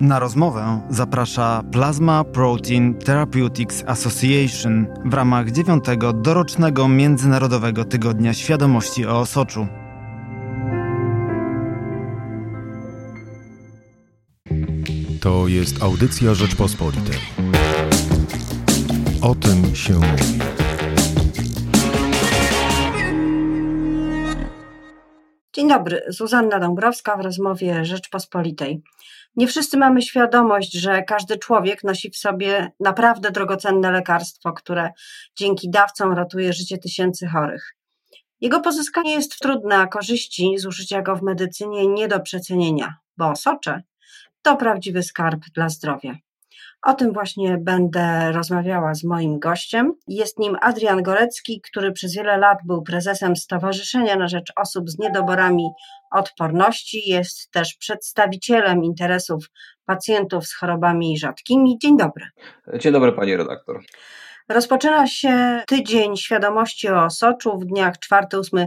Na rozmowę zaprasza Plasma Protein Therapeutics Association w ramach dziewiątego dorocznego Międzynarodowego Tygodnia Świadomości o Osoczu. To jest audycja Rzeczpospolitej. O tym się mówi. Dzień dobry, Zuzanna Dąbrowska w rozmowie Rzeczpospolitej. Nie wszyscy mamy świadomość, że każdy człowiek nosi w sobie naprawdę drogocenne lekarstwo, które dzięki dawcom ratuje życie tysięcy chorych. Jego pozyskanie jest trudne, a korzyści z użycia go w medycynie nie do przecenienia, bo socze to prawdziwy skarb dla zdrowia. O tym właśnie będę rozmawiała z moim gościem. Jest nim Adrian Gorecki, który przez wiele lat był prezesem Stowarzyszenia na Rzecz Osób z Niedoborami Odporności. Jest też przedstawicielem interesów pacjentów z chorobami rzadkimi. Dzień dobry. Dzień dobry, pani redaktor. Rozpoczyna się tydzień świadomości o osoczu w dniach 4-8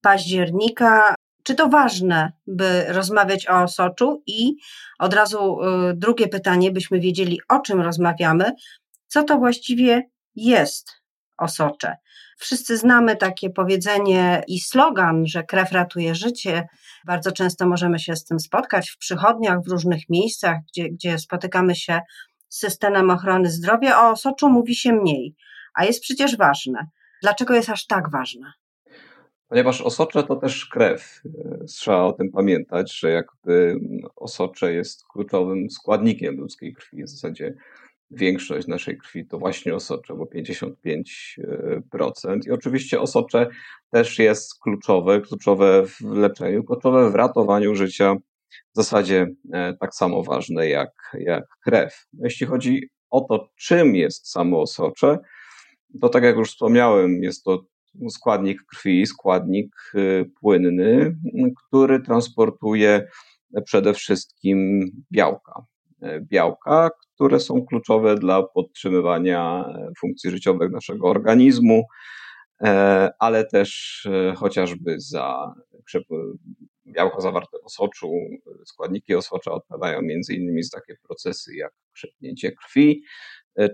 października. Czy to ważne, by rozmawiać o osoczu? I od razu y, drugie pytanie, byśmy wiedzieli, o czym rozmawiamy. Co to właściwie jest osocze? Wszyscy znamy takie powiedzenie i slogan, że krew ratuje życie. Bardzo często możemy się z tym spotkać w przychodniach, w różnych miejscach, gdzie, gdzie spotykamy się z systemem ochrony zdrowia. O osoczu mówi się mniej, a jest przecież ważne. Dlaczego jest aż tak ważne? Ponieważ osocze to też krew. Trzeba o tym pamiętać, że jakby osocze jest kluczowym składnikiem ludzkiej krwi. W zasadzie większość naszej krwi to właśnie osocze, bo 55%. I oczywiście osocze też jest kluczowe, kluczowe w leczeniu, kluczowe w ratowaniu życia. W zasadzie e, tak samo ważne jak, jak krew. Jeśli chodzi o to, czym jest samo osocze, to tak jak już wspomniałem, jest to składnik krwi, składnik y, płynny, który transportuje przede wszystkim białka. E, białka, które są kluczowe dla podtrzymywania e, funkcji życiowych naszego organizmu, ale też chociażby za białka zawarte w osoczu, składniki osocza odpowiadają innymi za takie procesy jak krzepnięcie krwi,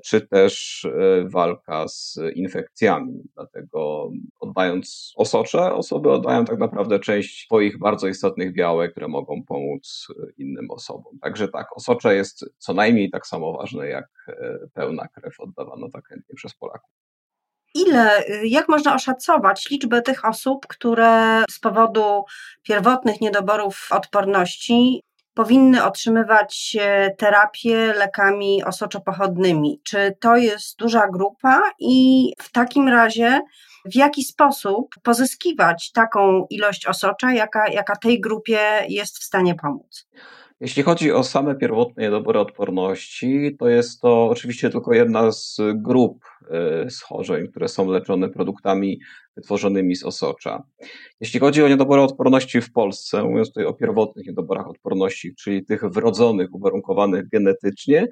czy też e, walka z infekcjami. Dlatego oddając osocze, osoby oddają tak naprawdę część swoich bardzo istotnych białek, które mogą pomóc e, innym osobom. Także tak, osocze jest co najmniej tak samo ważne jak pełna krew oddawana tak chętnie przez Polaków. Ile, jak można oszacować liczbę tych osób, które z powodu pierwotnych niedoborów odporności powinny otrzymywać terapię lekami osoczopochodnymi. Czy to jest duża grupa i w takim razie w jaki sposób pozyskiwać taką ilość osocza, jaka, jaka tej grupie jest w stanie pomóc? Jeśli chodzi o same pierwotne niedobory odporności, to jest to oczywiście tylko jedna z grup e, schorzeń, które są leczone produktami wytworzonymi z osocza. Jeśli chodzi o niedobory odporności w Polsce, mówiąc tutaj o pierwotnych niedoborach odporności, czyli tych wrodzonych, uwarunkowanych genetycznie,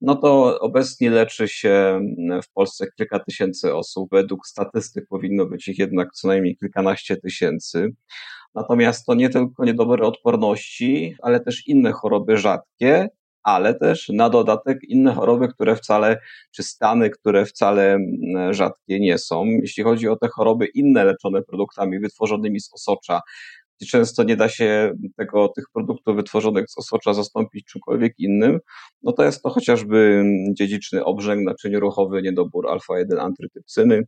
no to obecnie leczy się w Polsce kilka tysięcy osób. Według statystyk powinno być ich jednak co najmniej kilkanaście tysięcy. Natomiast to nie tylko niedobory odporności, ale też inne choroby rzadkie, ale też na dodatek inne choroby, które wcale, czy stany, które wcale mm, rzadkie nie są. Jeśli chodzi o te choroby inne leczone produktami wytworzonymi z osocza, często nie da się tego, tych produktów wytworzonych z osocza zastąpić czymkolwiek innym, no to jest to chociażby dziedziczny obrzęk naczyniorruchowy, niedobór alfa-1 antrytypsyny,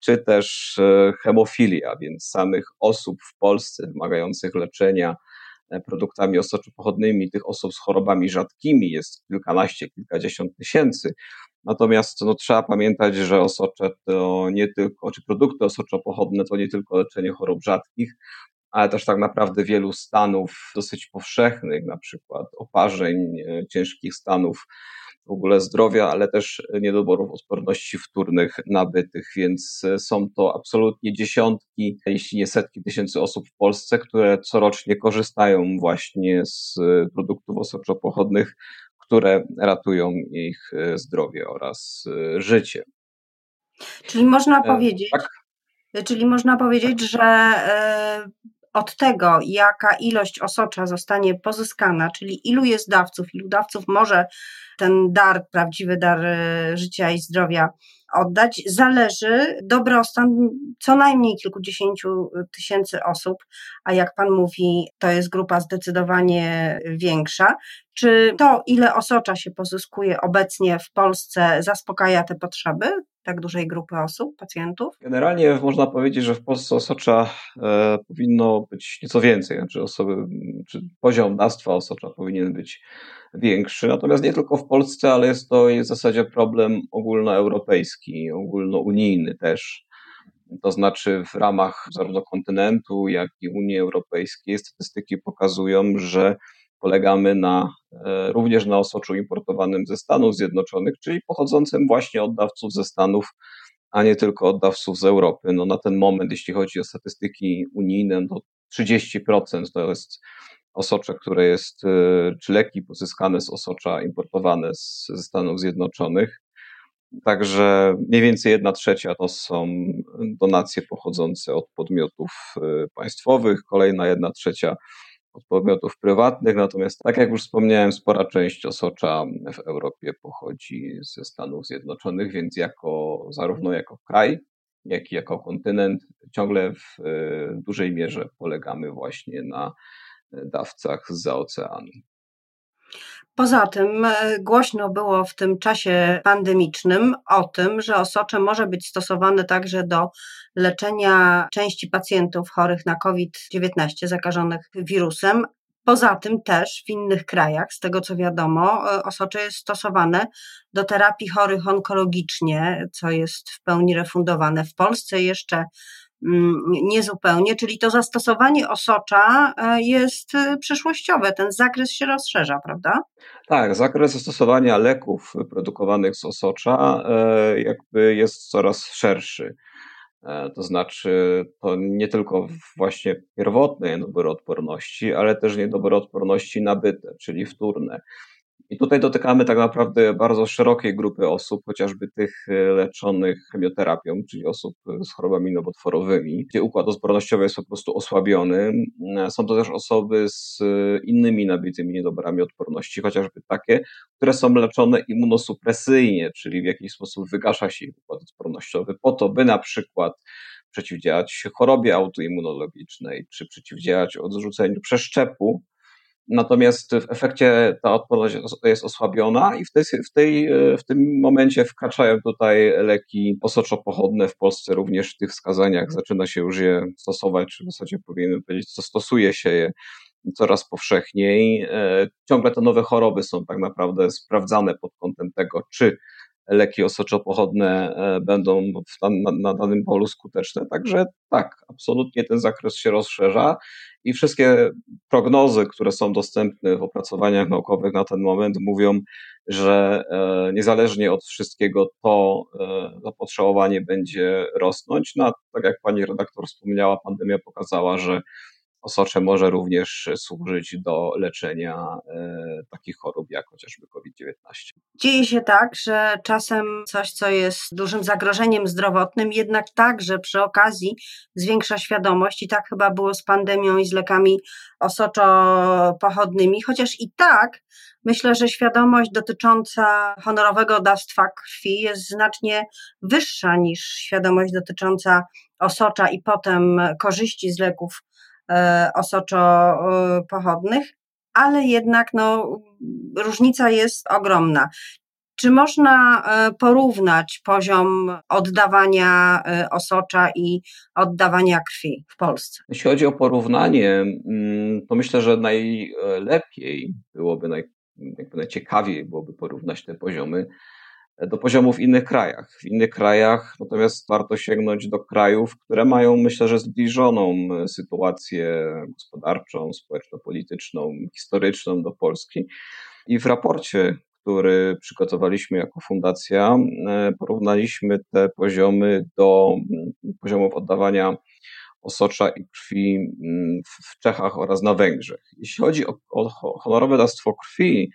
czy też e, hemofilia, więc samych osób w Polsce wymagających leczenia e, produktami osoczopochodnymi, tych osób z chorobami rzadkimi jest kilkanaście, kilkadziesiąt tysięcy. Natomiast no, trzeba pamiętać, że osocze to nie tylko, czy produkty osoczopochodne to nie tylko leczenie chorób rzadkich, ale też tak naprawdę wielu stanów dosyć powszechnych, na przykład oparzeń, e, ciężkich stanów w ogóle zdrowia, ale też niedoborów odporności wtórnych nabytych, więc e, są to absolutnie dziesiątki, jeśli nie setki tysięcy osób w Polsce, które corocznie korzystają właśnie z e, produktów osoczopochodnych, które ratują ich zdrowie oraz życie. Czyli można powiedzieć, tak? czyli można powiedzieć, że od tego, jaka ilość osocza zostanie pozyskana, czyli ilu jest dawców, ilu dawców może ten dar, prawdziwy dar e, życia i zdrowia oddać, zależy dobrostan co najmniej kilkudziesięciu tysięcy osób, a jak Pan mówi, to jest grupa zdecydowanie większa. Czy to, ile osocza się pozyskuje obecnie w Polsce, zaspokaja te potrzeby? tak dużej grupy osób, pacjentów? Generalnie można powiedzieć, że w Polsce osocza e, powinno być nieco więcej, znaczy osoby, czy poziom dawstwa osocza powinien być większy. Natomiast nie tylko w Polsce, ale jest to w zasadzie problem ogólnoeuropejski, ogólnounijny też. To znaczy w ramach zarówno kontynentu, jak i Unii Europejskiej statystyki pokazują, że polegamy na, e, również na osoczu importowanym ze Stanów Zjednoczonych, czyli pochodzącym właśnie od dawców ze Stanów, a nie tylko od dawców z Europy. No na ten moment, jeśli chodzi o statystyki unijne, to 30% to jest osocze, które jest, e, czy leki pozyskane z osocza importowane z, ze Stanów Zjednoczonych. Także mniej więcej jedna trzecia to są donacje pochodzące od podmiotów e, państwowych, kolejna jedna trzecia od podmiotów prywatnych, natomiast tak jak już wspomniałem, spora część osocza w Europie pochodzi ze Stanów Zjednoczonych, więc jako zarówno jako kraj, jak i jako kontynent ciągle w dużej mierze polegamy właśnie na dawcach z oceanu. Poza tym e, głośno było w tym czasie pandemicznym o tym, że osocze może być stosowane także do leczenia części pacjentów chorych na COVID-19, zakażonych wirusem. Poza tym też w innych krajach, z tego co wiadomo, e, osocze jest stosowane do terapii chorych onkologicznie, co jest w pełni refundowane. W Polsce jeszcze niezupełnie, czyli to zastosowanie osocza e, jest e, przyszłościowe, ten zakres się rozszerza, prawda? Tak, zakres zastosowania leków produkowanych z osocza e, jakby jest coraz szerszy. To znaczy, to nie tylko właśnie pierwotne niedobory odporności, ale też niedobory odporności nabyte, czyli wtórne. I tutaj dotykamy tak naprawdę bardzo szerokiej grupy osób, chociażby tych e, leczonych chemioterapią, czyli osób z chorobami nowotworowymi, gdzie układ odpornościowy jest po prostu osłabiony. E, są to też osoby z e, innymi nabytymi niedobrami odporności, chociażby takie, które są leczone immunosupresyjnie, czyli w jakiś sposób wygasza się ich układ odpornościowy, po to, by na przykład przeciwdziałać chorobie autoimmunologicznej, czy przeciwdziałać odrzuceniu przeszczepu, Natomiast w efekcie ta odporność jest osłabiona i w, tej, w, tej, w tym momencie wkraczają tutaj leki osoczopochodne w Polsce również w tych wskazaniach. Zaczyna się już je stosować, czy w zasadzie powinienem powiedzieć, co stosuje się je coraz powszechniej. E, ciągle te nowe choroby są tak naprawdę sprawdzane pod kątem tego, czy leki osoczopochodne e, będą na, na danym polu skuteczne. Także tak, absolutnie ten zakres się rozszerza i wszystkie prognozy, które są dostępne w opracowaniach naukowych na ten moment, mówią, że e, niezależnie od wszystkiego to e, zapotrzebowanie będzie rosnąć. No, tak jak pani redaktor wspomniała, pandemia pokazała, że Osocze może również służyć do leczenia e, takich chorób jak chociażby COVID-19. Dzieje się tak, że czasem coś, co jest dużym zagrożeniem zdrowotnym, jednak także przy okazji zwiększa świadomość i tak chyba było z pandemią i z lekami osoczopochodnymi, chociaż i tak myślę, że świadomość dotycząca honorowego dawstwa krwi jest znacznie wyższa niż świadomość dotycząca osocza i potem korzyści z leków osoczopochodnych, ale jednak no, różnica jest ogromna. Czy można e, porównać poziom oddawania e, osocza i oddawania krwi w Polsce? Jeśli chodzi o porównanie, mm, to myślę, że najlepiej byłoby, najciekawiej byłoby porównać te poziomy do poziomu w innych krajach. W innych krajach natomiast warto sięgnąć do krajów, które mają, myślę, że zbliżoną e, sytuację gospodarczą, społeczno-polityczną, historyczną do Polski. I w raporcie, który przygotowaliśmy jako fundacja, e, porównaliśmy te poziomy do poziomów oddawania osocza i krwi w Czechach oraz na Węgrzech. Jeśli chodzi o, o honorowe dawstwo krwi,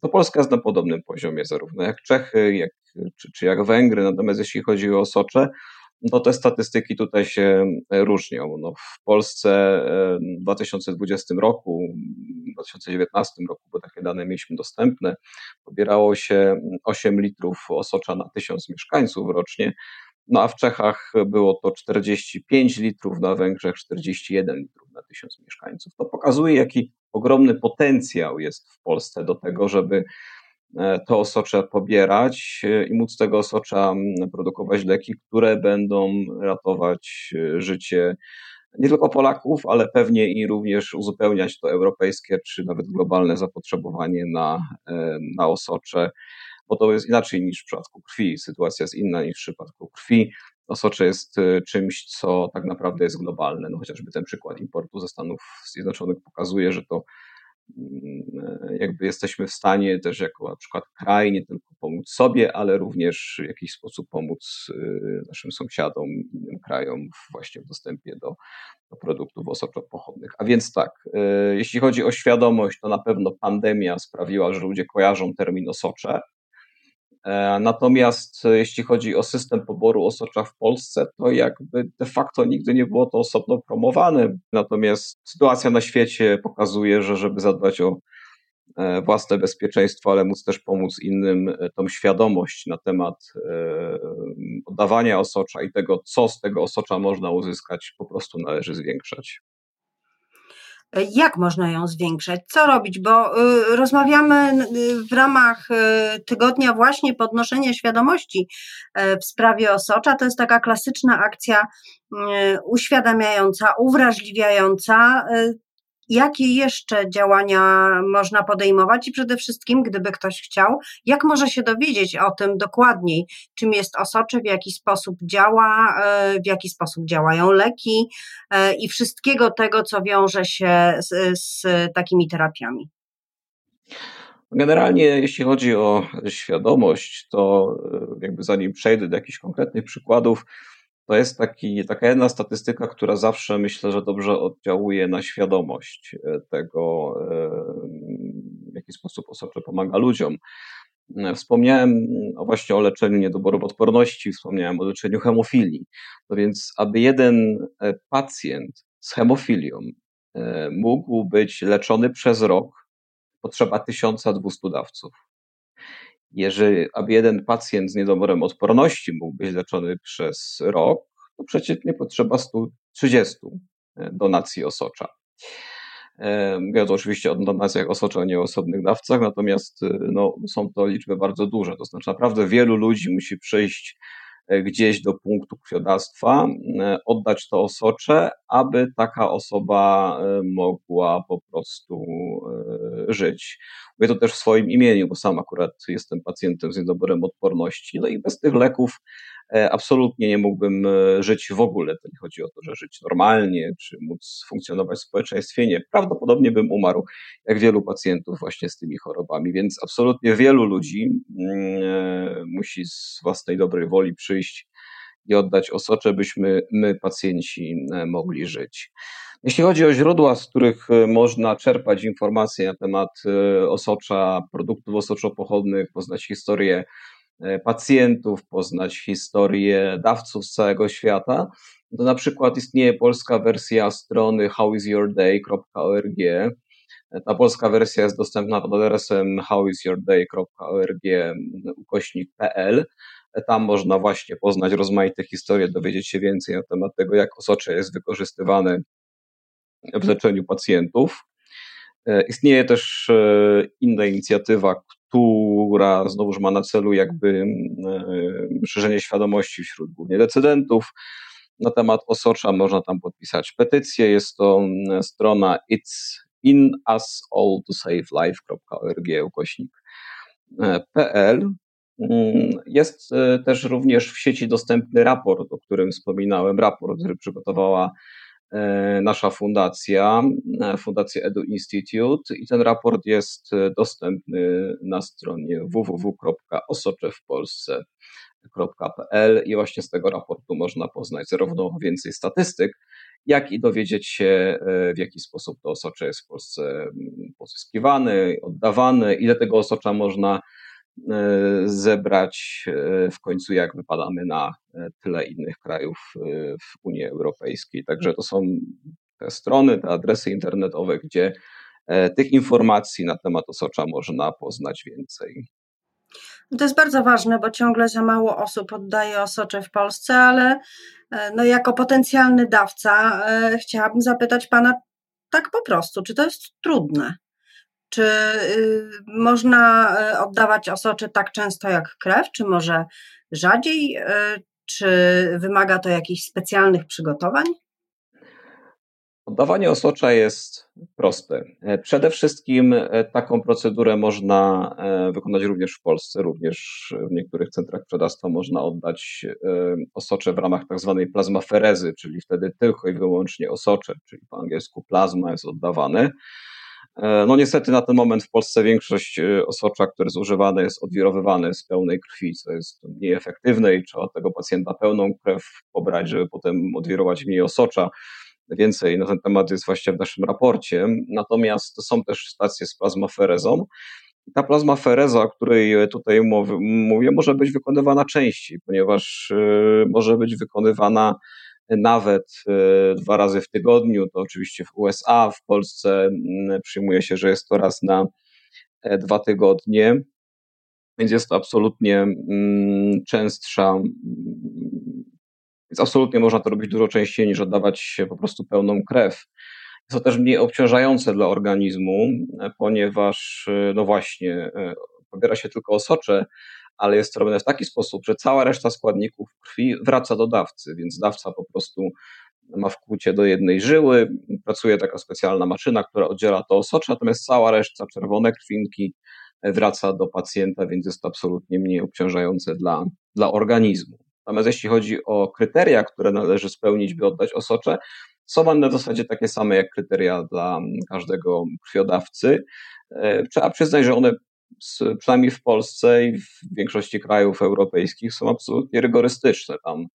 to Polska jest na podobnym poziomie, zarówno jak Czechy, jak, czy, czy jak Węgry. Natomiast jeśli chodzi o Socze, to te statystyki tutaj się różnią. No, w Polsce w 2020 roku, w 2019 roku, bo takie dane mieliśmy dostępne, pobierało się 8 litrów osocza na 1000 mieszkańców rocznie, no a w Czechach było to 45 litrów, na Węgrzech 41 litrów na 1000 mieszkańców. To pokazuje, jaki ogromny potencjał jest w Polsce do tego, żeby e, to osocze pobierać e, i móc z tego osocza produkować leki, które będą ratować e, życie nie tylko Polaków, ale pewnie i również uzupełniać to europejskie czy nawet globalne zapotrzebowanie na, na osocze bo to jest inaczej niż w przypadku krwi. Sytuacja jest inna niż w przypadku krwi. Osocze jest y, czymś, co tak naprawdę jest globalne. No chociażby ten przykład importu ze Stanów Zjednoczonych pokazuje, że to mm, jakby jesteśmy w stanie też jako na przykład kraj nie tylko pomóc sobie, ale również w jakiś sposób pomóc y, naszym sąsiadom, innym krajom właśnie w dostępie do, do produktów osoczopochodnych. A więc tak, y, jeśli chodzi o świadomość, to na pewno pandemia sprawiła, że ludzie kojarzą termin osocze, natomiast e, jeśli chodzi o system poboru osocza w Polsce, to jakby de facto nigdy nie było to osobno promowane. Natomiast sytuacja na świecie pokazuje, że żeby zadbać o e, własne bezpieczeństwo, ale móc też pomóc innym, tą świadomość na temat oddawania osocza i tego, co z tego osocza można uzyskać, po prostu należy zwiększać. Jak można ją zwiększać? Co robić? Bo y, rozmawiamy y, w ramach y, tygodnia właśnie podnoszenia świadomości w sprawie osocza. To jest taka klasyczna akcja uświadamiająca, uwrażliwiająca jakie jeszcze działania można podejmować i przede wszystkim, gdyby ktoś chciał, jak może się dowiedzieć o tym dokładniej, czym jest osocze, w jaki sposób działa, e, w jaki sposób działają leki e, i wszystkiego tego, co wiąże się z, z takimi terapiami. Generalnie, jeśli chodzi o świadomość, to e, jakby zanim przejdę do jakichś konkretnych przykładów, to jest taki, taka jedna statystyka, która zawsze myślę, że dobrze oddziałuje na świadomość e, tego, e, w jaki sposób osocze pomaga ludziom. E, wspomniałem właśnie o leczeniu niedoboru odporności, wspomniałem o leczeniu hemofilii. No więc, aby jeden pacjent z hemofilią mógł być leczony przez rok, potrzeba 1200 dawców. Jeżeli, aby jeden pacjent z niedoborem odporności mógł być leczony przez rok, to przeciętnie potrzeba 130 e, donacji osocza. E, mówię to oczywiście o donacjach osocza, nie o osobnych dawcach, natomiast e, no, są to liczby bardzo duże. To znaczy naprawdę wielu ludzi musi przyjść E, gdzieś do punktu krwiodawstwa, e, oddać to osocze, aby taka osoba e, mogła po prostu żyć. Mówię to też w swoim imieniu, bo sam akurat jestem pacjentem z niedoborem odporności, no i bez tych leków E, absolutnie nie mógłbym e, żyć w ogóle. To nie chodzi o to, że żyć normalnie, czy móc funkcjonować w społeczeństwie. Nie, prawdopodobnie bym umarł, jak wielu pacjentów właśnie z tymi chorobami. Więc absolutnie wielu ludzi mm, e, musi z własnej dobrej woli przyjść i oddać osocze, byśmy my, pacjenci, mogli żyć. Jeśli chodzi o źródła, z których można czerpać informacje na temat osocza, produktów osoczopochodnych, poznać historię E, pacjentów, poznać historię dawców z całego świata, to na przykład istnieje polska wersja strony howisyourday.org. E, ta polska wersja jest dostępna pod adresem howisyourday.org ukośnik.pl. E, tam można właśnie poznać rozmaite historie, dowiedzieć się więcej na temat tego, jak osocze jest wykorzystywane w leczeniu pacjentów. Istnieje też inna inicjatywa, która znowuż ma na celu jakby e, szerzenie świadomości wśród głównie decydentów. Na temat osocza można tam podpisać petycję. Jest to strona it's in us all to save life.org e. Mm, jest e, też również w sieci dostępny raport, o którym wspominałem, raport, który przygotowała E, nasza fundacja, e, Fundacja Edu Institute i ten raport jest e, dostępny na stronie www.osoczewpolsce.pl i właśnie z tego raportu można poznać zarówno więcej statystyk, jak i dowiedzieć się, w jaki sposób to osocze jest w Polsce pozyskiwane, oddawane, ile tego osocza można zebrać w końcu, jak wypadamy na tyle innych krajów w Unii Europejskiej. Także to są te strony, te adresy internetowe, gdzie tych informacji na temat osocza można poznać więcej. To jest bardzo ważne, bo ciągle za mało osób oddaje osocze w Polsce, ale e, no jako potencjalny dawca e, chciałabym zapytać Pana tak po prostu, czy to jest trudne? Czy y, można e, oddawać osocze tak często jak krew, czy może rzadziej? Czy wymaga to jakichś specjalnych przygotowań? Oddawanie osocza jest proste. E, przede wszystkim e, taką procedurę można e, wykonać również w Polsce, również w niektórych centrach przedawstwa można oddać osocze w ramach tak zwanej plazmaferezy, czyli wtedy tylko i wyłącznie osocze, czyli po angielsku plazma jest oddawane. No niestety na ten moment w Polsce większość osocza, które jest używane, jest odwirowywane z pełnej krwi, co jest mniej efektywne i trzeba tego pacjenta pełną krew pobrać, żeby potem odwirować mniej osocza. Więcej na ten temat jest właśnie w naszym raporcie. Natomiast są też stacje z plazmaferezą. Ta plazmafereza, o której tutaj mówię, może być wykonywana częściej, ponieważ y, może być wykonywana nawet y, dwa razy w tygodniu. To oczywiście w USA, w Polsce mm, przyjmuje się, że jest to raz na e, dwa tygodnie. Więc jest to absolutnie mm, częstsza więc absolutnie można to robić dużo częściej niż oddawać po prostu pełną krew. Jest to też mniej obciążające dla organizmu, ponieważ, no właśnie, e, pobiera się tylko osocze, ale jest to robione w taki sposób, że cała reszta składników krwi wraca do dawcy, więc dawca po prostu ma wkłucie do jednej żyły, pracuje taka specjalna maszyna, która oddziela to osocze, natomiast cała reszta, czerwone krwinki wraca do pacjenta, więc jest to absolutnie mniej obciążające dla, dla organizmu. Natomiast jeśli chodzi o kryteria, które należy spełnić, by oddać osocze, są one w zasadzie takie same jak kryteria dla każdego krwiodawcy. E, trzeba przyznać, że one przynajmniej w Polsce i w większości krajów europejskich są absolutnie rygorystyczne. Tam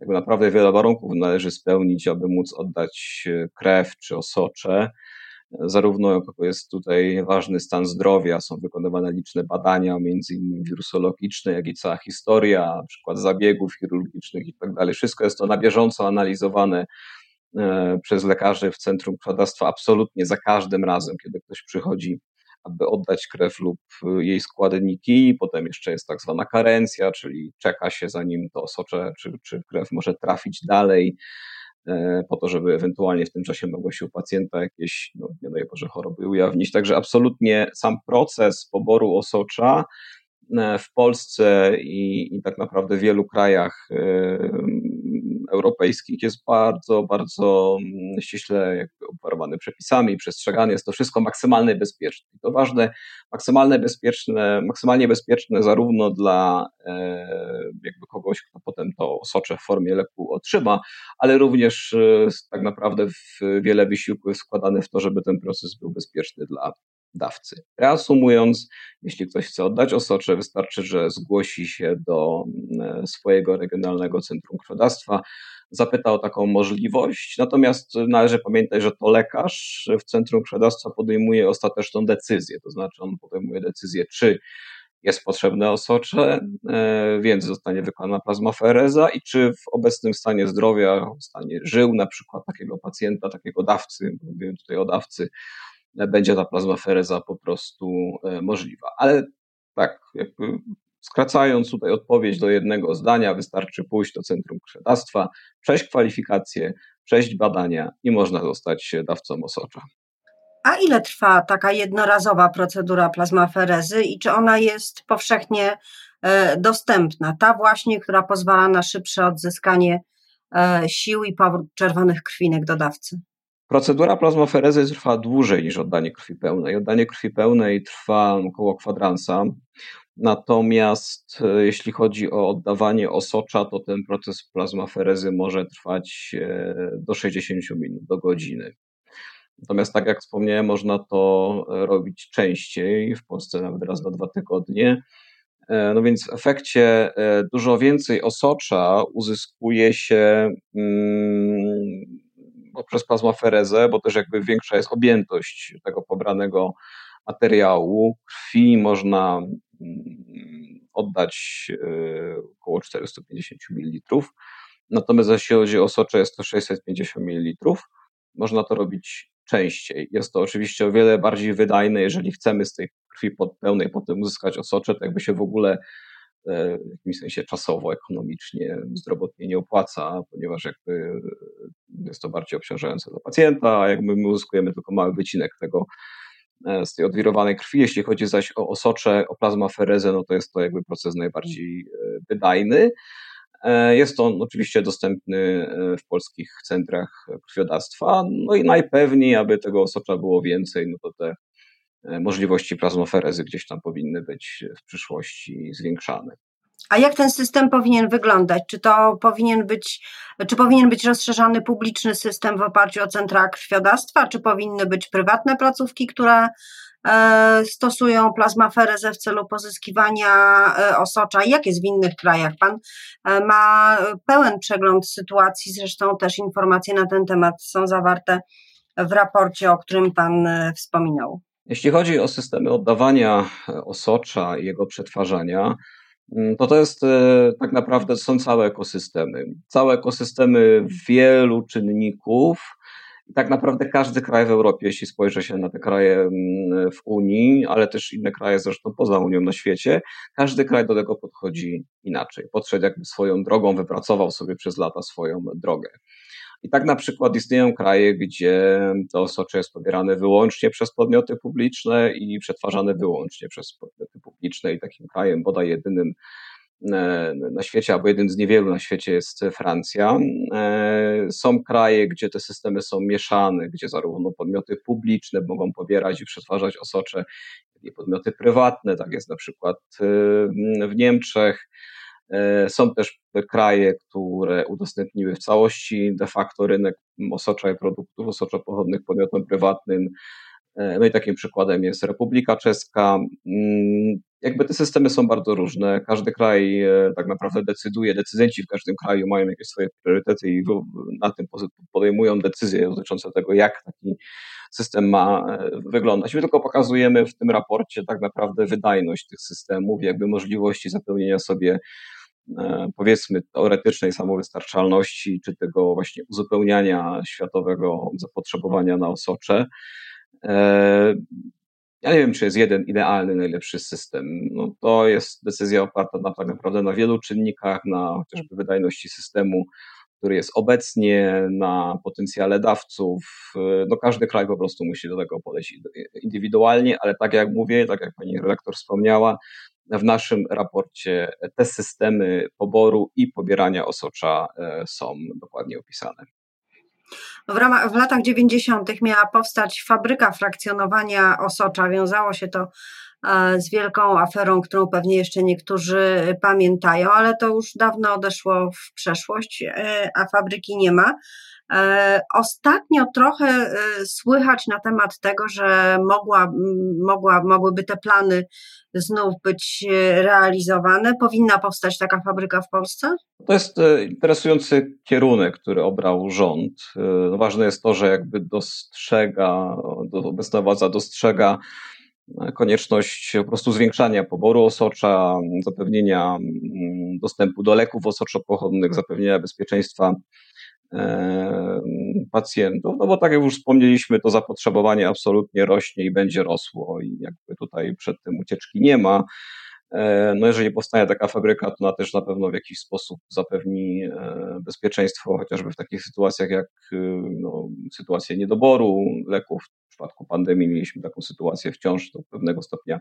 jakby naprawdę wiele warunków należy spełnić, aby móc oddać krew czy osocze. Zarówno jest tutaj ważny stan zdrowia, są wykonywane liczne badania, między innymi wirusologiczne, jak i cała historia, przykład zabiegów chirurgicznych i tak dalej. Wszystko jest to na bieżąco analizowane e, przez lekarzy w Centrum Krwiodawstwa absolutnie za każdym razem, kiedy ktoś przychodzi, aby oddać krew lub jej składniki. Potem jeszcze jest tak zwana karencja, czyli czeka się zanim to osocze czy, czy krew może trafić dalej. E, po to, żeby ewentualnie w tym czasie mogło się u pacjenta jakieś, no nie daj Boże, choroby ujawnić. Także absolutnie sam proces poboru osocza e, w Polsce i, i tak naprawdę w wielu krajach e, europejskich jest bardzo, bardzo mm, ściśle obwarowany przepisami, przestrzegany. Jest to wszystko maksymalnie bezpieczne. To ważne, maksymalnie bezpieczne, maksymalnie bezpieczne zarówno dla e, jakby kogoś, kto potem to socze w formie leku otrzyma, ale również e, tak naprawdę wiele wysiłku jest składane w to, żeby ten proces był bezpieczny dla dawcy. Reasumując, jeśli ktoś chce oddać osocze, wystarczy, że zgłosi się do mm, swojego regionalnego centrum krwiodawstwa, zapyta o taką możliwość. Natomiast należy pamiętać, że to lekarz w centrum krwiodawstwa podejmuje ostateczną decyzję, to znaczy on podejmuje decyzję, czy jest potrzebne osocze, e, więc zostanie wykonana plazmafereza i czy w obecnym stanie zdrowia, stanie żył na przykład takiego pacjenta, takiego dawcy, mówimy tutaj o dawcy, będzie ta plazmafereza po prostu e, możliwa. Ale tak, jakby skracając tutaj odpowiedź do jednego zdania, wystarczy pójść do centrum krwiodawstwa, przejść kwalifikacje, przejść badania i można zostać dawcą osocza. A ile trwa taka jednorazowa procedura plazmaferezy i czy ona jest powszechnie e, dostępna? Ta właśnie, która pozwala na szybsze odzyskanie e, sił i powrót czerwonych krwinek do dawcy. Procedura plazmaferezy trwa dłużej niż oddanie krwi pełnej. Oddanie krwi pełnej trwa około kwadransa. Natomiast e, jeśli chodzi o oddawanie osocza, to ten proces plazmaferezy może trwać e, do 60 minut, do godziny. Natomiast tak jak wspomniałem, można to robić częściej, w Polsce nawet raz na dwa tygodnie. E, no więc w efekcie dużo więcej osocza uzyskuje się mm, poprzez plazmaferezę, bo też jakby większa jest objętość tego pobranego materiału. Krwi można mm, oddać około 450 ml. Natomiast jeśli chodzi o socze, jest to 650 ml. Można to robić częściej. Jest to oczywiście o wiele bardziej wydajne, jeżeli chcemy z tej krwi pełnej potem uzyskać osocze, to jakby się w ogóle w jakimś sensie czasowo, ekonomicznie, zdrowotnie nie opłaca, ponieważ jakby jest to bardziej obciążające dla pacjenta, a jakby my uzyskujemy tylko mały wycinek tego e, z tej odwirowanej krwi. Jeśli chodzi zaś o osocze, o plazmaferezę, no to jest to jakby proces najbardziej e, wydajny. E, jest on oczywiście dostępny e, w polskich centrach krwiodawstwa. No i najpewniej, aby tego osocza było więcej, no to te e, możliwości plazmoferezy gdzieś tam powinny być w przyszłości zwiększane. A jak ten system powinien wyglądać? Czy to powinien być, czy powinien być rozszerzany publiczny system w oparciu o centra krwiodawstwa, czy powinny być prywatne placówki, które E, stosują plazmaferezę w celu pozyskiwania e, osocza. Jak jest w innych krajach? Pan e, ma pełen przegląd sytuacji, zresztą też informacje na ten temat są zawarte w raporcie, o którym Pan wspominał. Jeśli chodzi o systemy oddawania osocza i jego przetwarzania, mm, to to jest tak naprawdę są całe ekosystemy. Całe ekosystemy wielu czynników, tak naprawdę każdy kraj w Europie, jeśli spojrzy się na te kraje mm, w Unii, ale też inne kraje zresztą poza Unią na świecie, każdy kraj do tego podchodzi inaczej. Podszedł jakby swoją drogą, wypracował sobie przez lata swoją drogę. I tak na przykład istnieją kraje, gdzie to socze jest pobierane wyłącznie przez podmioty publiczne i przetwarzane wyłącznie przez podmioty publiczne. I takim krajem bodaj jedynym E, na świecie, albo jeden z niewielu na świecie jest Francja. E, są kraje, gdzie te systemy są mieszane, gdzie zarówno podmioty publiczne mogą pobierać i przetwarzać osocze, jak i podmioty prywatne. Tak jest na przykład e, w Niemczech. Są też kraje, które udostępniły w całości de facto rynek osocza i produktów osocza pochodnych podmiotom prywatnym. No i takim przykładem jest Republika Czeska. Mm, jakby te systemy są bardzo różne. Każdy kraj e, tak naprawdę decyduje, decydenci w każdym kraju mają jakieś swoje priorytety i na tym podejmują decyzje dotyczące tego, jak taki system ma e, wyglądać. My tylko pokazujemy w tym raporcie tak naprawdę wydajność tych systemów, jakby możliwości zapełnienia sobie e, powiedzmy teoretycznej samowystarczalności, czy tego właśnie uzupełniania światowego zapotrzebowania na osocze. Ja nie wiem, czy jest jeden idealny, najlepszy system. No, to jest decyzja oparta na, tak naprawdę na wielu czynnikach, na chociażby wydajności systemu, który jest obecnie, na potencjale dawców. No, każdy kraj po prostu musi do tego podejść indywidualnie, ale tak jak mówię, tak jak pani redaktor wspomniała, w naszym raporcie te systemy poboru i pobierania osocza e, są dokładnie opisane. W, ramach, w latach 90. miała powstać fabryka frakcjonowania osocza. Wiązało się to e, z wielką aferą, którą pewnie jeszcze niektórzy pamiętają, ale to już dawno odeszło w przeszłość, e, a fabryki nie ma. E, ostatnio trochę e, słychać na temat tego, że mogła, mogła, mogłyby te plany znów być e, realizowane. Powinna powstać taka fabryka w Polsce? To jest interesujący kierunek, który obrał rząd. No, ważne jest to, że jakby dostrzega, obecna władza dostrzega konieczność po prostu zwiększania poboru osocza, zapewnienia dostępu do leków osoczopochodnych, zapewnienia bezpieczeństwa pacjentów, no bo tak jak już wspomnieliśmy, to zapotrzebowanie absolutnie rośnie i będzie rosło i jakby tutaj przed tym ucieczki nie ma. E, no jeżeli powstanie taka fabryka, to ona też na pewno w jakiś sposób zapewni e, bezpieczeństwo, chociażby w takich sytuacjach jak e, no, niedoboru leków. W przypadku pandemii mieliśmy taką sytuację wciąż do pewnego stopnia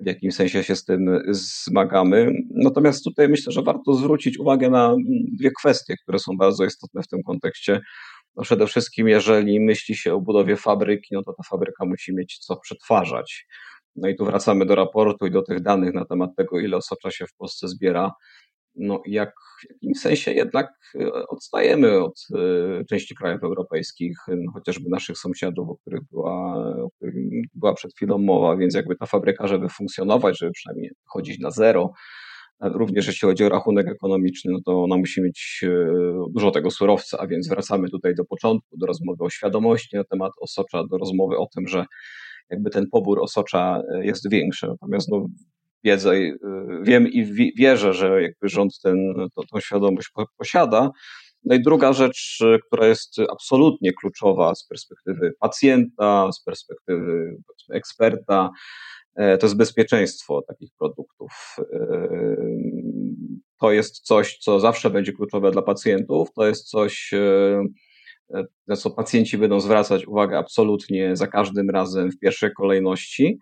w jakimś sensie się z tym zmagamy. Natomiast tutaj myślę, że warto zwrócić uwagę na dwie kwestie, które są bardzo istotne w tym kontekście. No przede wszystkim, jeżeli myśli się o budowie fabryki, no to ta fabryka musi mieć co przetwarzać. No i tu wracamy do raportu i do tych danych na temat tego, ile osocza się w Polsce zbiera no jak w jakimś sensie jednak e, odstajemy od e, części krajów europejskich, no chociażby naszych sąsiadów, o których, była, o których była przed chwilą mowa, więc jakby ta fabryka, żeby funkcjonować, żeby przynajmniej chodzić na zero, również jeśli chodzi o rachunek ekonomiczny, no to ona musi mieć e, dużo tego surowca, a więc wracamy tutaj do początku, do rozmowy o świadomości na temat osocza, do rozmowy o tym, że jakby ten pobór osocza jest większy. Natomiast no, wiedzę, wiem i wierzę, że jakby rząd ten, to, tą świadomość posiada. No i druga rzecz, która jest absolutnie kluczowa z perspektywy pacjenta, z perspektywy eksperta, to jest bezpieczeństwo takich produktów. To jest coś, co zawsze będzie kluczowe dla pacjentów, to jest coś, na co pacjenci będą zwracać uwagę absolutnie za każdym razem w pierwszej kolejności.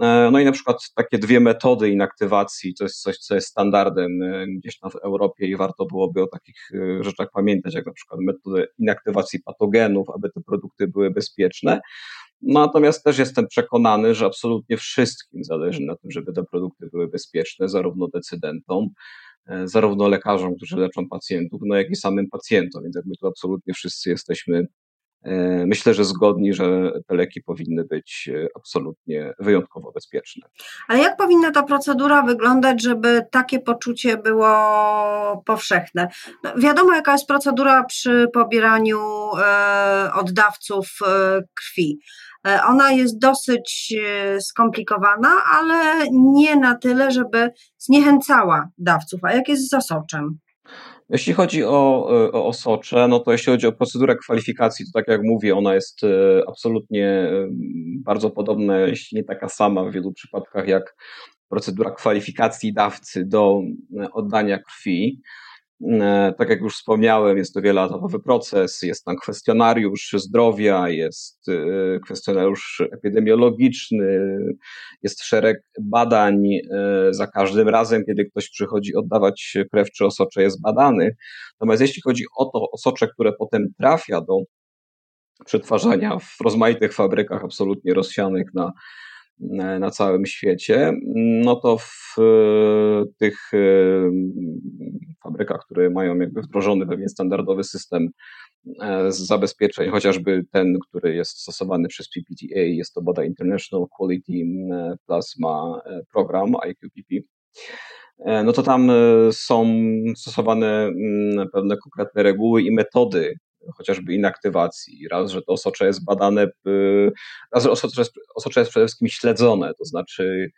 E, no i na przykład takie dwie metody inaktywacji, to jest coś, co jest standardem e, gdzieś tam w Europie i warto byłoby o takich e, rzeczach pamiętać, jak na przykład metody inaktywacji patogenów, aby te produkty były bezpieczne. Natomiast też jestem przekonany, że absolutnie wszystkim zależy na tym, żeby te produkty były bezpieczne, zarówno decydentom, zarówno lekarzom, którzy leczą pacjentów, no jak i samym pacjentom, więc jakby tu absolutnie wszyscy jesteśmy myślę, że zgodni, że te leki powinny być e, absolutnie wyjątkowo bezpieczne. Ale jak powinna ta procedura wyglądać, żeby takie poczucie było powszechne? No, wiadomo, jaka jest procedura przy pobieraniu e, oddawców e, krwi. E, ona jest dosyć skomplikowana, ale nie na tyle, żeby zniechęcała dawców. A jak jest z osoczem? Jeśli chodzi o, o osocze, no to jeśli chodzi o procedurę kwalifikacji, to tak jak mówię, ona jest e, absolutnie e, bardzo podobna, jeśli nie taka sama w wielu przypadkach, jak procedura kwalifikacji dawcy do e, oddania krwi. E, tak jak już wspomniałem, jest to wieloetapowy proces, jest tam kwestionariusz zdrowia, jest e, kwestionariusz epidemiologiczny, jest szereg badań. E, za każdym razem, kiedy ktoś przychodzi oddawać krew czy osocze, jest badany. Natomiast jeśli chodzi o to osocze, które potem trafia do przetwarzania w rozmaitych fabrykach absolutnie rozsianych na na całym świecie, no to w e, tych e, fabrykach, które mają jakby wdrożony pewien standardowy system zabezpieczeń, chociażby ten, który jest stosowany przez PPTA, jest to bodaj International Quality Plasma Program, IQPP, no to tam są stosowane mm, pewne konkretne reguły i metody chociażby inaktywacji, raz, że to osocze jest badane, raz, że osocze jest, osocze jest przede wszystkim śledzone, to znaczy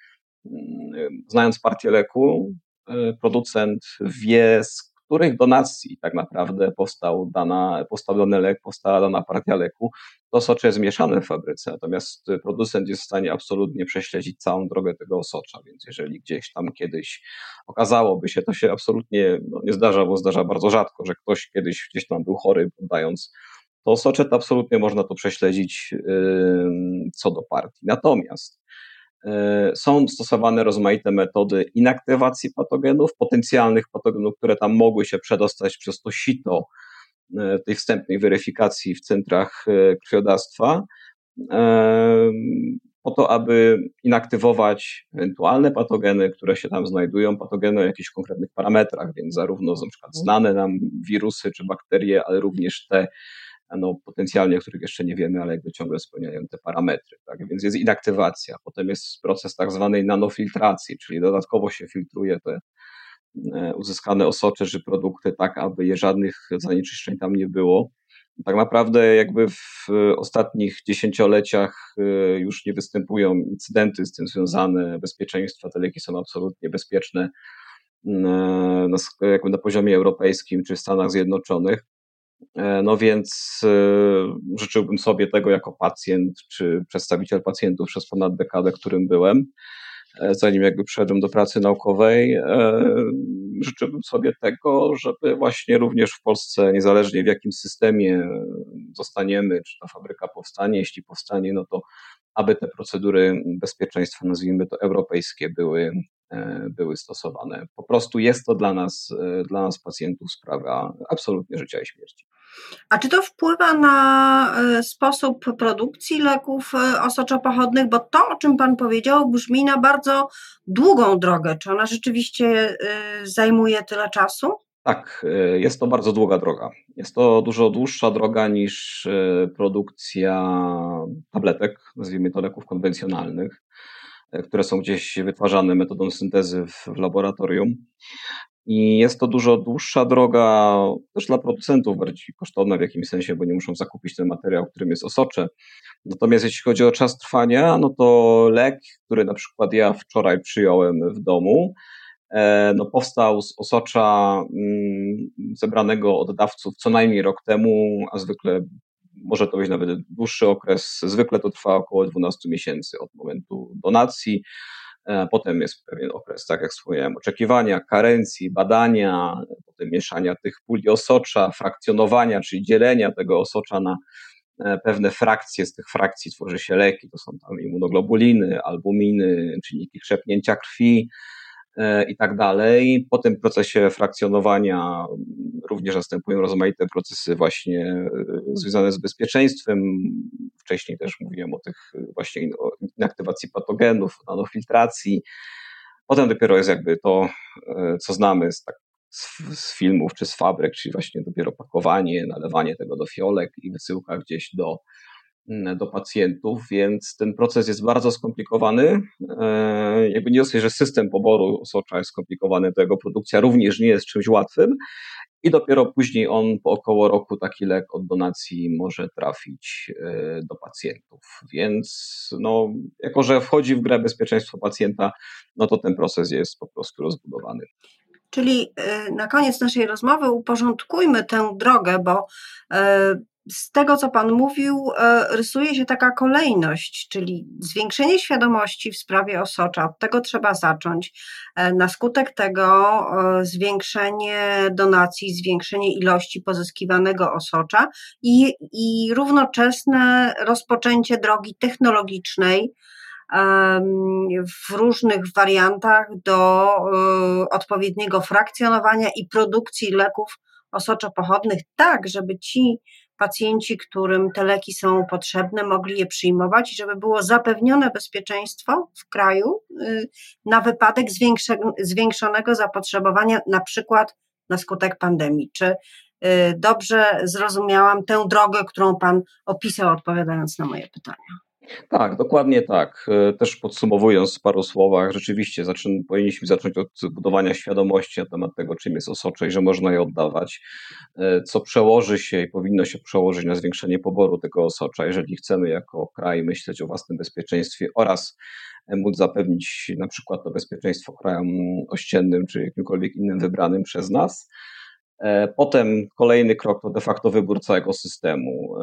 mm, znając partię leku, y, producent wie, których donacji tak naprawdę powstał, dana, powstał dany lek, powstała dana partia leku, to osocze jest mieszane w fabryce, natomiast producent jest w stanie absolutnie prześledzić całą drogę tego osocza, więc jeżeli gdzieś tam kiedyś okazałoby się, to się absolutnie no, nie zdarza, bo zdarza bardzo rzadko, że ktoś kiedyś gdzieś tam był chory, poddając to osocze, to absolutnie można to prześledzić yy, co do partii. Natomiast są stosowane rozmaite metody inaktywacji patogenów, potencjalnych patogenów, które tam mogły się przedostać przez to sito e, tej wstępnej weryfikacji w centrach e, krwiodawstwa, po to, aby inaktywować ewentualne patogeny, które się tam znajdują, patogeny o jakichś konkretnych parametrach, więc zarówno na przykład znane nam wirusy czy bakterie, ale również te, no, potencjalnie, o których jeszcze nie wiemy, ale jakby ciągle spełniają te parametry. Tak? Więc jest inaktywacja, potem jest proces tak zwanej nanofiltracji, czyli dodatkowo się filtruje te e, uzyskane osocze czy produkty tak, aby je żadnych zanieczyszczeń tam nie było. Tak naprawdę jakby w ostatnich dziesięcioleciach e, już nie występują incydenty z tym związane, bezpieczeństwa, te leki są absolutnie bezpieczne e, na, jakby na poziomie europejskim czy w Stanach Zjednoczonych. E, no więc e, życzyłbym sobie tego jako pacjent czy przedstawiciel pacjentów przez ponad dekadę, którym byłem, e, zanim jakby przyszedłem do pracy naukowej. Życzyłbym sobie tego, żeby właśnie również w Polsce, niezależnie w jakim systemie zostaniemy, czy ta fabryka powstanie, jeśli powstanie, no to aby te procedury bezpieczeństwa, nazwijmy to europejskie, były były stosowane. Po prostu jest to dla nas, e, dla nas pacjentów sprawa absolutnie życia i śmierci. A czy to wpływa na e, sposób produkcji leków osoczopochodnych? Bo to, o czym Pan powiedział, brzmi na bardzo długą drogę. Czy ona rzeczywiście zajmuje tyle czasu? Tak, jest to bardzo długa droga. Jest to dużo dłuższa droga niż produkcja tabletek, nazwijmy to leków konwencjonalnych. E, które są gdzieś wytwarzane metodą syntezy w, w laboratorium. I jest to dużo dłuższa droga, też dla producentów bardziej kosztowna w jakimś sensie, bo nie muszą zakupić ten materiał, którym jest osocze. Natomiast jeśli chodzi o czas trwania, no to lek, który na przykład ja wczoraj przyjąłem w domu, e, no powstał z osocza mm, zebranego od dawców co najmniej rok temu, a zwykle może to być nawet dłuższy okres. Zwykle to trwa około 12 miesięcy od momentu donacji. E, potem jest pewien okres, tak jak wspomniałem, oczekiwania, karencji, badania, potem mieszania tych puli osocza, frakcjonowania, czyli dzielenia tego osocza na e, pewne frakcje. Z tych frakcji tworzy się leki, to są tam immunoglobuliny, albuminy, czynniki krzepnięcia krwi, i tak dalej. Po tym procesie frakcjonowania również następują rozmaite procesy właśnie e, związane z bezpieczeństwem. Wcześniej też mówiłem o tych właśnie inaktywacji patogenów, nanofiltracji. Potem dopiero jest jakby to, e, co znamy z, tak, z, filmów czy z fabryk, czyli właśnie dopiero pakowanie, nalewanie tego do fiolek i wysyłka gdzieś do, do pacjentów, więc ten proces jest bardzo skomplikowany. E, jakby nie dosyć, że system poboru osocza jest skomplikowany, to jego produkcja również nie jest czymś łatwym i dopiero później on po około roku taki lek od donacji może trafić e, do pacjentów. Więc no, jako, że wchodzi w grę bezpieczeństwo pacjenta, no to ten proces jest po prostu rozbudowany. Czyli e, na koniec naszej rozmowy uporządkujmy tę drogę, bo z tego, co Pan mówił, e, rysuje się taka kolejność, czyli zwiększenie świadomości w sprawie osocza. Od tego trzeba zacząć. E, na skutek tego e, zwiększenie donacji, zwiększenie ilości pozyskiwanego osocza i, i równoczesne rozpoczęcie drogi technologicznej w różnych wariantach do odpowiedniego frakcjonowania i produkcji leków osoczopochodnych, tak, żeby ci pacjenci, którym te leki są potrzebne, mogli je przyjmować i żeby było zapewnione bezpieczeństwo w kraju y, na wypadek zwiększonego zapotrzebowania, na przykład na skutek pandemii. Czy y, dobrze zrozumiałam tę drogę, którą Pan opisał, odpowiadając na moje pytania? Tak, dokładnie tak. E, też podsumowując w paru słowach, rzeczywiście zaczyn, powinniśmy zacząć od budowania świadomości na temat tego, czym jest osocze i że można je oddawać, e, co przełoży się i powinno się przełożyć na zwiększenie poboru tego osocza, jeżeli chcemy jako kraj myśleć o własnym bezpieczeństwie oraz móc zapewnić na przykład to bezpieczeństwo krajom ościennym czy jakimkolwiek innym wybranym przez nas. E, potem kolejny krok to de facto wybór całego systemu,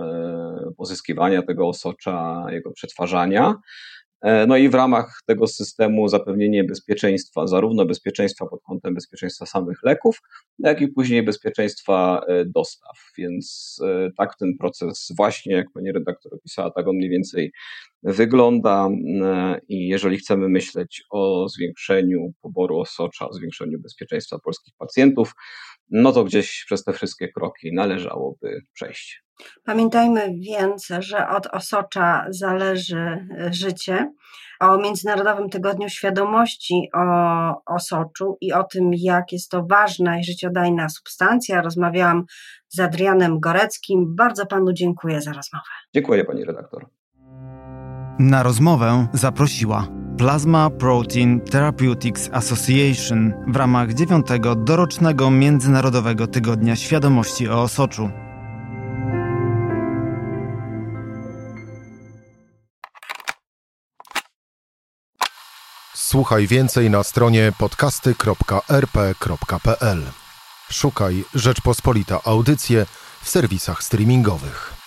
e, pozyskiwania tego osocza, jego przetwarzania. E, no i w ramach tego systemu zapewnienie bezpieczeństwa, zarówno bezpieczeństwa pod kątem bezpieczeństwa samych leków, jak i później bezpieczeństwa dostaw. Więc tak ten proces właśnie, jak pani redaktor opisała, tak on mniej więcej wygląda i jeżeli chcemy myśleć o zwiększeniu poboru osocza, o zwiększeniu bezpieczeństwa polskich pacjentów, no to gdzieś przez te wszystkie kroki należałoby przejść. Pamiętajmy więc, że od osocza zależy e, życie. O Międzynarodowym Tygodniu Świadomości o osoczu i o tym, jak jest to ważna i życiodajna substancja, rozmawiałam z Adrianem Goreckim. Bardzo panu dziękuję za rozmowę. Dziękuję pani redaktor. Na rozmowę zaprosiła Plasma Protein Therapeutics Association w ramach dziewiątego dorocznego Międzynarodowego Tygodnia Świadomości o Osoczu. Słuchaj więcej na stronie podcasty.rp.pl. Szukaj Rzeczpospolita Audycje w serwisach streamingowych.